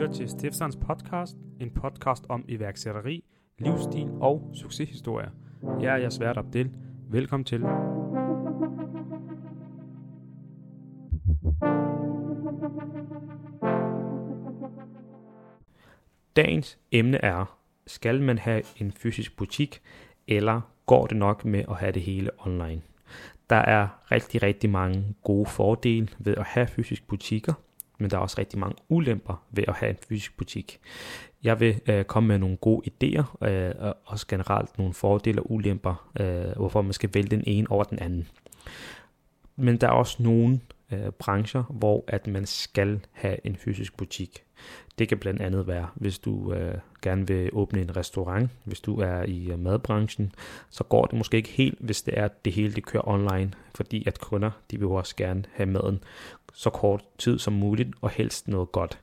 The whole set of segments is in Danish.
lytter til Stiftsands podcast, en podcast om iværksætteri, livsstil og succeshistorier. Jeg er jeres vært Abdel. Velkommen til. Dagens emne er, skal man have en fysisk butik, eller går det nok med at have det hele online? Der er rigtig, rigtig mange gode fordele ved at have fysiske butikker, men der er også rigtig mange ulemper ved at have en fysisk butik. Jeg vil øh, komme med nogle gode idéer, øh, og også generelt nogle fordele og ulemper, øh, hvorfor man skal vælge den ene over den anden. Men der er også nogle øh, brancher, hvor at man skal have en fysisk butik. Det kan blandt andet være, hvis du øh, gerne vil åbne en restaurant, hvis du er i øh, madbranchen, så går det måske ikke helt, hvis det er, at det hele det kører online, fordi at kunder, de vil også gerne have maden så kort tid som muligt, og helst noget godt.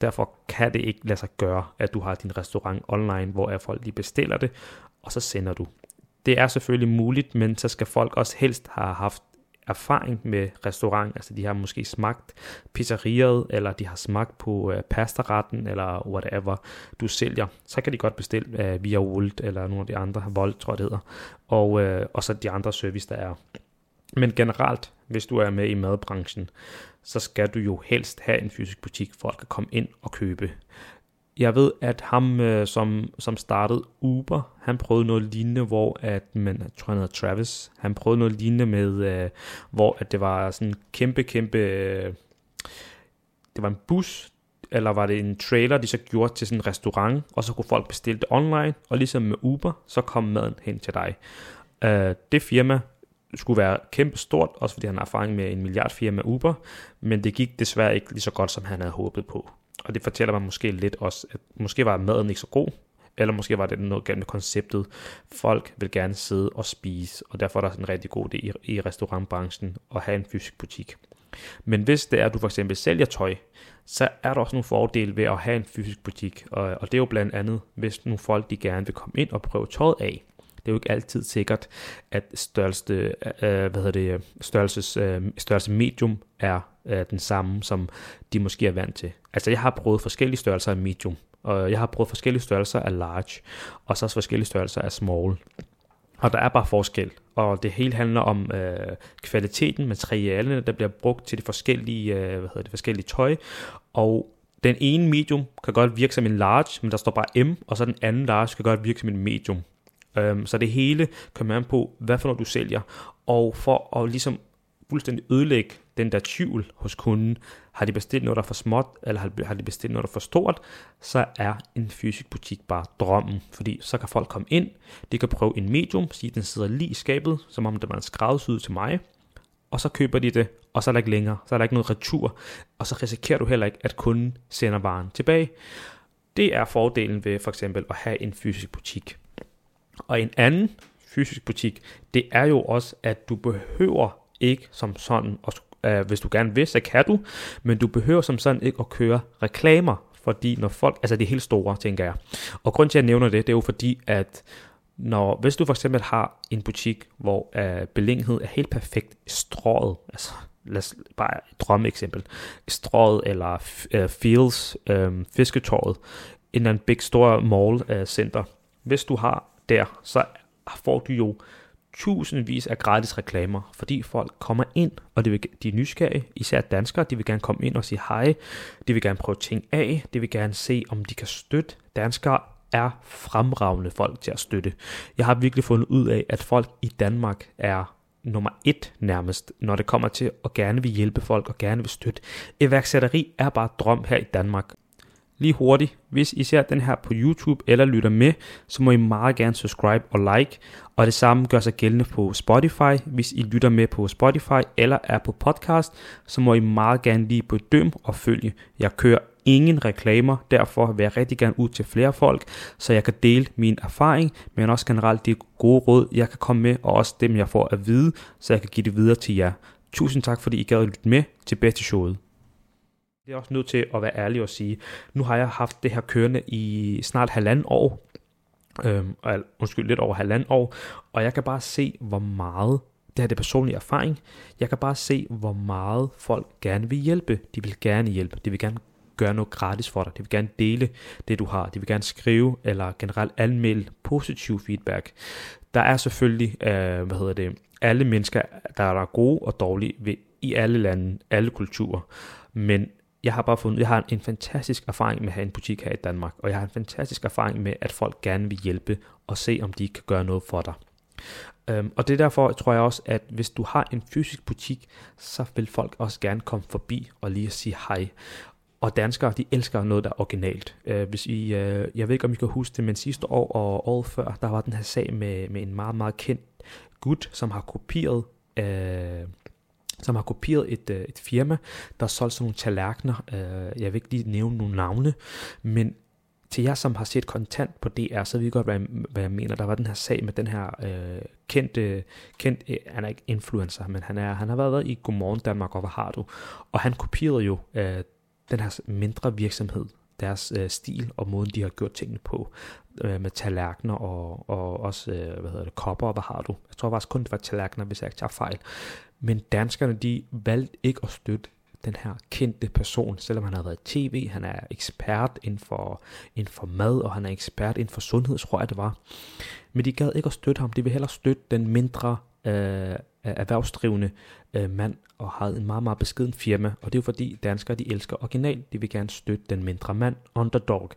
Derfor kan det ikke lade sig gøre, at du har din restaurant online, hvor folk de bestiller det, og så sender du. Det er selvfølgelig muligt, men så skal folk også helst have haft erfaring med restaurant, altså de har måske smagt pizzeriet, eller de har smagt på øh, pastaretten, eller whatever du sælger, så kan de godt bestille øh, via Wolt, eller nogle af de andre, Volt tror jeg det hedder, og, øh, og så de andre service, der er. Men generelt, hvis du er med i madbranchen, så skal du jo helst have en fysisk butik, for at komme ind og købe. Jeg ved, at ham, øh, som, som startede Uber, han prøvede noget lignende, hvor at, men jeg tror han hedder Travis, han prøvede noget lignende med, øh, hvor at det var sådan kæmpe, kæmpe, øh, det var en bus, eller var det en trailer, de så gjorde til sådan en restaurant, og så kunne folk bestille det online, og ligesom med Uber, så kom maden hen til dig. Øh, det firma skulle være kæmpe stort, også fordi han har erfaring med en milliardfirma Uber, men det gik desværre ikke lige så godt, som han havde håbet på. Og det fortæller mig måske lidt også, at måske var maden ikke så god, eller måske var det noget galt med konceptet. Folk vil gerne sidde og spise, og derfor er der en rigtig god idé i, i restaurantbranchen at have en fysisk butik. Men hvis det er, at du for eksempel sælger tøj, så er der også nogle fordele ved at have en fysisk butik. Og, og det er jo blandt andet, hvis nogle folk de gerne vil komme ind og prøve tøjet af. Det er jo ikke altid sikkert, at størrelse, øh, hvad hedder det, størrelses, øh, størrelse medium er øh, den samme, som de måske er vant til. Altså jeg har prøvet forskellige størrelser af medium, og jeg har prøvet forskellige størrelser af large, og så også forskellige størrelser af small. Og der er bare forskel, og det hele handler om øh, kvaliteten, materialerne, der bliver brugt til de forskellige, øh, hvad hedder det, forskellige tøj, og den ene medium kan godt virke som en large, men der står bare M, og så den anden large kan godt virke som en medium. Øhm, så det hele kommer an på, hvad for noget du sælger. Og for at ligesom fuldstændig ødelægge den der tvivl hos kunden, har de bestilt noget, der er for småt, eller har de bestilt noget, der er for stort, så er en fysisk butik bare drømmen. Fordi så kan folk komme ind, de kan prøve en medium, sige, den sidder lige i skabet, som om det var en skræddersyet til mig, og så køber de det, og så er der ikke længere, så er der ikke noget retur, og så risikerer du heller ikke, at kunden sender varen tilbage. Det er fordelen ved for eksempel at have en fysisk butik. Og en anden fysisk butik, det er jo også, at du behøver ikke som sådan, at uh, hvis du gerne vil, så kan du, men du behøver som sådan ikke at køre reklamer, fordi når folk, altså det er helt store, tænker jeg. Og grund til, at jeg nævner det, det er jo fordi, at når, hvis du for eksempel har en butik, hvor uh, beliggenhed er helt perfekt strået, altså lad os bare et drømmeeksempel, strået eller uh, Fields, um, fisketåret, en eller anden big store mall uh, center. Hvis du har der, så får du jo tusindvis af gratis reklamer, fordi folk kommer ind, og de, vil, de er nysgerrige, især danskere, de vil gerne komme ind og sige hej, de vil gerne prøve ting af, de vil gerne se, om de kan støtte. Danskere er fremragende folk til at støtte. Jeg har virkelig fundet ud af, at folk i Danmark er nummer et nærmest, når det kommer til at gerne vil hjælpe folk og gerne vil støtte. Iværksætteri er bare drøm her i Danmark, Lige hurtigt, hvis I ser den her på YouTube eller lytter med, så må I meget gerne subscribe og like. Og det samme gør sig gældende på Spotify. Hvis I lytter med på Spotify eller er på podcast, så må I meget gerne lige bedømme og følge. Jeg kører ingen reklamer, derfor vil jeg rigtig gerne ud til flere folk, så jeg kan dele min erfaring, men også generelt de gode råd, jeg kan komme med, og også dem, jeg får at vide, så jeg kan give det videre til jer. Tusind tak, fordi I gad at lytte med. Tilbage til showet. Det er også nødt til at være ærlig og sige, nu har jeg haft det her kørende i snart halvanden år, øhm, undskyld, lidt over halvanden år, og jeg kan bare se, hvor meget, det her det personlige erfaring, jeg kan bare se, hvor meget folk gerne vil hjælpe. De vil gerne hjælpe, de vil gerne gøre noget gratis for dig. De vil gerne dele det, du har. De vil gerne skrive eller generelt anmelde positiv feedback. Der er selvfølgelig, øh, hvad hedder det, alle mennesker, der er gode og dårlige ved, i alle lande, alle kulturer. Men jeg har bare fundet, jeg har en fantastisk erfaring med at have en butik her i Danmark, og jeg har en fantastisk erfaring med, at folk gerne vil hjælpe og se, om de kan gøre noget for dig. Øhm, og det er derfor, tror jeg også, at hvis du har en fysisk butik, så vil folk også gerne komme forbi og lige sige hej. Og danskere, de elsker noget, der er originalt. Øh, hvis I, øh, jeg ved ikke, om I kan huske det, men sidste år og året før, der var den her sag med, med en meget, meget kendt gut, som har kopieret øh, som har kopieret et, uh, et firma, der solgte sådan nogle tallerkener. Øh, jeg vil ikke lige nævne nogle navne, men til jer, som har set kontant på DR, så ved I godt, hvad jeg, hvad jeg mener. Der var den her sag med den her øh, kendte, kendt, øh, han er ikke influencer, men han, er, han har været i Godmorgen Danmark, og hvad har du? Og han kopierede jo øh, den her mindre virksomhed, deres øh, stil og måden, de har gjort tingene på, øh, med tallerkener og, og også, øh, hvad hedder det, kopper og hvad har du? Jeg tror faktisk kun, det var tallerkener, hvis jeg ikke tager fejl. Men danskerne, de valgte ikke at støtte den her kendte person, selvom han har været i tv, han er ekspert inden for, inden for mad, og han er ekspert inden for sundhed, tror jeg det var. Men de gad ikke at støtte ham, de vil hellere støtte den mindre øh, Øh, erhvervsdrivende øh, mand, og har en meget, meget beskeden firma, og det er jo fordi danskere, de elsker original, de vil gerne støtte den mindre mand, underdog,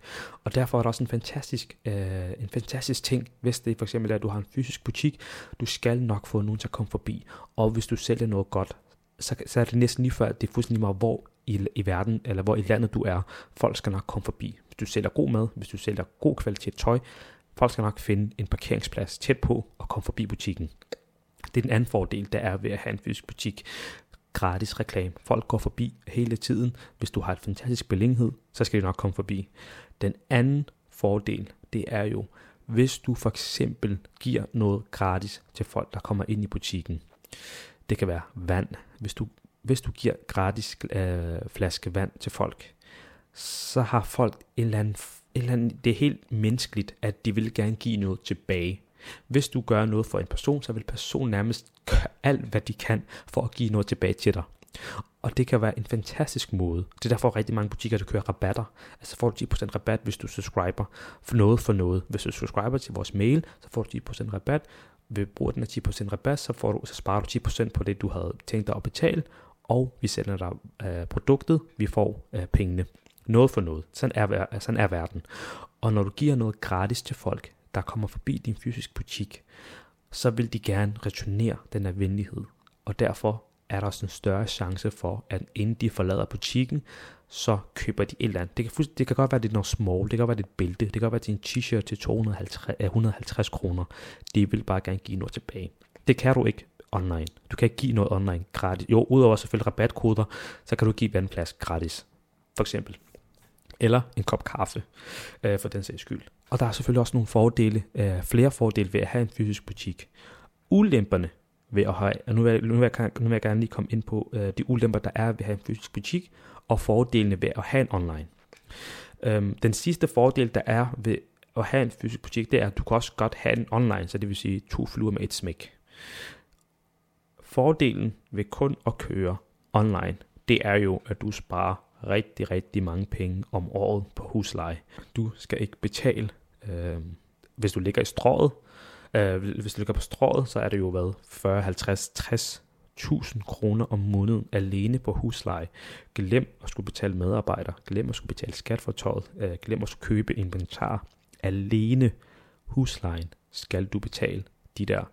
og derfor er der også en fantastisk, øh, en fantastisk ting, hvis det for eksempel er, at du har en fysisk butik, du skal nok få nogen til at komme forbi, og hvis du sælger noget godt, så, så er det næsten lige før, at det er fuldstændig meget, hvor i, i verden, eller hvor i landet du er, folk skal nok komme forbi. Hvis du sælger god mad, hvis du sælger god kvalitet tøj, folk skal nok finde en parkeringsplads tæt på og komme forbi butikken. Det er den anden fordel, der er ved at have en fysisk butik. Gratis reklame. Folk går forbi hele tiden. Hvis du har et fantastisk beliggenhed, så skal de nok komme forbi. Den anden fordel, det er jo, hvis du for eksempel giver noget gratis til folk, der kommer ind i butikken. Det kan være vand. Hvis du, hvis du giver gratis øh, flaske vand til folk, så har folk en eller, anden, en eller anden, det er helt menneskeligt, at de vil gerne give noget tilbage. Hvis du gør noget for en person, så vil personen nærmest gøre alt, hvad de kan for at give noget tilbage til dig. Og det kan være en fantastisk måde. Det er derfor rigtig mange butikker, der kører rabatter. Altså får du 10% rabat, hvis du subscriber for noget for noget. Hvis du subscriber til vores mail, så får du 10% rabat ved brug den af 10% rabat, så, får du, så sparer du 10% på det, du havde tænkt dig at betale, og vi sælger dig øh, produktet, vi får øh, pengene. Noget for noget. Sådan er, sådan er verden. Og når du giver noget gratis til folk, der kommer forbi din fysisk butik, så vil de gerne returnere den her venlighed. Og derfor er der også en større chance for, at inden de forlader butikken, så køber de et eller andet. Det kan, det kan godt være, det er noget small, det kan godt være, det er et bælte, det kan godt være, det er en t-shirt til 250, 150 kroner. De vil bare gerne give noget tilbage. Det kan du ikke online. Du kan ikke give noget online gratis. Jo, udover selvfølgelig rabatkoder, så kan du give vandplads gratis, for eksempel. Eller en kop kaffe, øh, for den sags skyld. Og der er selvfølgelig også nogle fordele, øh, flere fordele ved at have en fysisk butik. Ulemperne ved at have, og nu vil, jeg, nu, vil jeg, nu vil jeg gerne lige komme ind på øh, de ulemper, der er ved at have en fysisk butik, og fordelene ved at have en online. Øhm, den sidste fordel, der er ved at have en fysisk butik, det er, at du kan også godt have den online, så det vil sige to fluer med et smæk. Fordelen ved kun at køre online, det er jo, at du sparer rigtig, rigtig mange penge om året på husleje. Du skal ikke betale, øh, hvis du ligger i strået. Øh, hvis du ligger på strået, så er det jo hvad, 40, 50, 60 1000 kroner om måneden alene på husleje. Glem at skulle betale medarbejder, glem at skulle betale skat for tøjet, øh, glem at skulle købe inventar. Alene huslejen skal du betale de der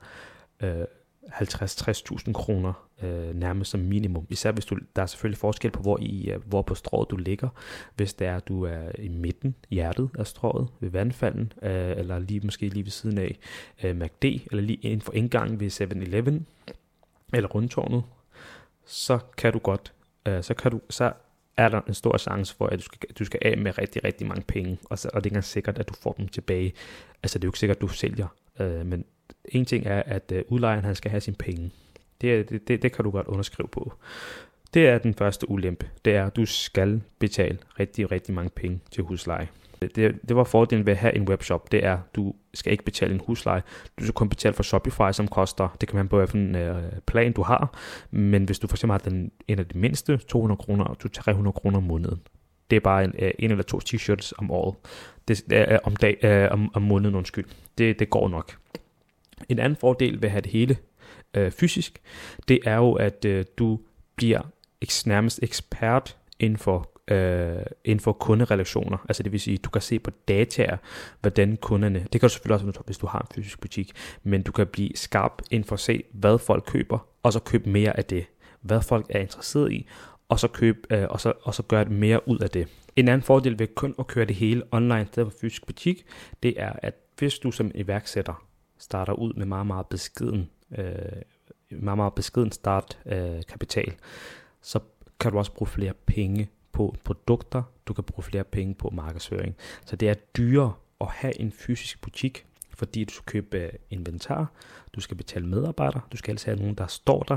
øh, 50-60.000 kroner øh, nærmest som minimum. Især hvis du, der er selvfølgelig forskel på, hvor, i, øh, hvor på strået du ligger. Hvis det er, du er i midten, hjertet af strået, ved vandfalden, øh, eller lige måske lige ved siden af øh, MACD, eller lige inden for indgangen ved 7-Eleven, eller rundtårnet, så kan du godt, øh, så, kan du, så er der en stor chance for, at du skal, du skal af med rigtig, rigtig mange penge, og, så, og det er ikke engang sikkert, at du får dem tilbage. Altså det er jo ikke sikkert, at du sælger, øh, men en ting er, at øh, udlejeren han skal have sine penge. Det, det, det, det kan du godt underskrive på. Det er den første ulempe. Det er, at du skal betale rigtig, rigtig mange penge til husleje. Det, det var fordelen ved at have en webshop, det er, du skal ikke betale en husleje. Du skal kun betale for Shopify, som koster, det kan man på hvilken øh, plan du har, men hvis du for eksempel har den, en af de mindste, 200 kroner og 300 kroner om måneden, det er bare en, øh, en eller to t-shirts om året. Det, øh, om, dag, øh, om, om måneden, undskyld. Det, det går nok. En anden fordel ved at have det hele øh, fysisk, det er jo, at øh, du bliver nærmest ekspert inden for øh, inden for kunderelationer. Altså det vil sige, du kan se på dataer, hvordan kunderne, det kan du selvfølgelig også, hvis du har en fysisk butik, men du kan blive skarp inden for at se, hvad folk køber, og så købe mere af det. Hvad folk er interesseret i, og så, købe, øh, og så, og så gøre mere ud af det. En anden fordel ved kun at køre det hele online i stedet for fysisk butik, det er, at hvis du som iværksætter starter ud med meget, meget beskeden, øh, meget, meget beskeden startkapital, øh, kapital, så kan du også bruge flere penge på produkter, du kan bruge flere penge på markedsføring. Så det er dyrere at have en fysisk butik, fordi du skal købe øh, inventar, du skal betale medarbejdere, du skal altså have nogen, der står der,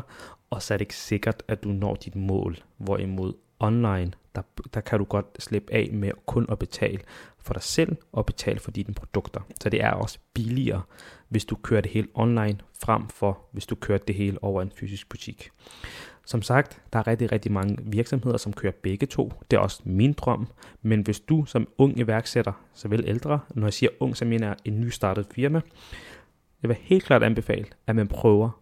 og så er det ikke sikkert, at du når dit mål. Hvorimod online, der, der kan du godt slippe af med kun at betale for dig selv og betale for dine produkter. Så det er også billigere, hvis du kører det hele online, frem for hvis du kører det hele over en fysisk butik. Som sagt, der er rigtig, rigtig mange virksomheder, som kører begge to. Det er også min drøm. Men hvis du som ung iværksætter, såvel ældre, når jeg siger ung, så mener jeg en nystartet firma, jeg vil helt klart anbefale, at man prøver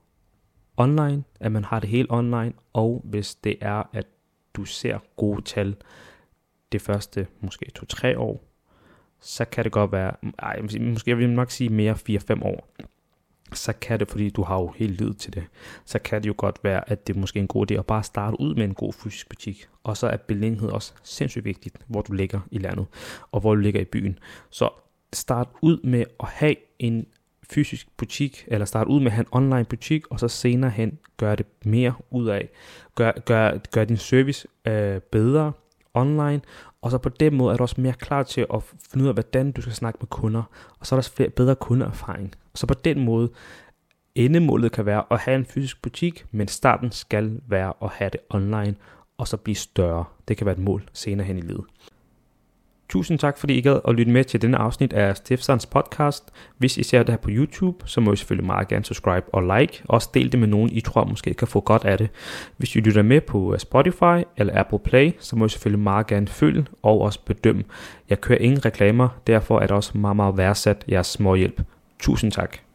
online, at man har det helt online, og hvis det er, at du ser gode tal det første måske 2-3 år, så kan det godt være, ej, måske jeg vil nok sige mere 4-5 år, så kan det, fordi du har jo helt lyd til det, så kan det jo godt være, at det er måske en god idé at bare starte ud med en god fysisk butik. Og så er beliggenhed også sindssygt vigtigt, hvor du ligger i landet, og hvor du ligger i byen. Så start ud med at have en fysisk butik, eller start ud med at have en online butik, og så senere hen gør det mere ud af, gør, gør, gør din service øh, bedre online, og så på den måde er du også mere klar til at finde ud af, hvordan du skal snakke med kunder, og så er der også bedre kundeerfaring. Og så på den måde, endemålet kan være at have en fysisk butik, men starten skal være at have det online, og så blive større. Det kan være et mål senere hen i livet. Tusind tak, fordi I gad at lytte med til denne afsnit af Stefsons podcast. Hvis I ser det her på YouTube, så må I selvfølgelig meget gerne subscribe og like. Også del det med nogen, I tror måske kan få godt af det. Hvis I lytter med på øh, Spotify eller Apple Play, så må I selvfølgelig meget gerne følge og også bedømme. Jeg kører ingen reklamer, derfor er det også meget, meget værdsat jeres små hjælp. Tusind tak.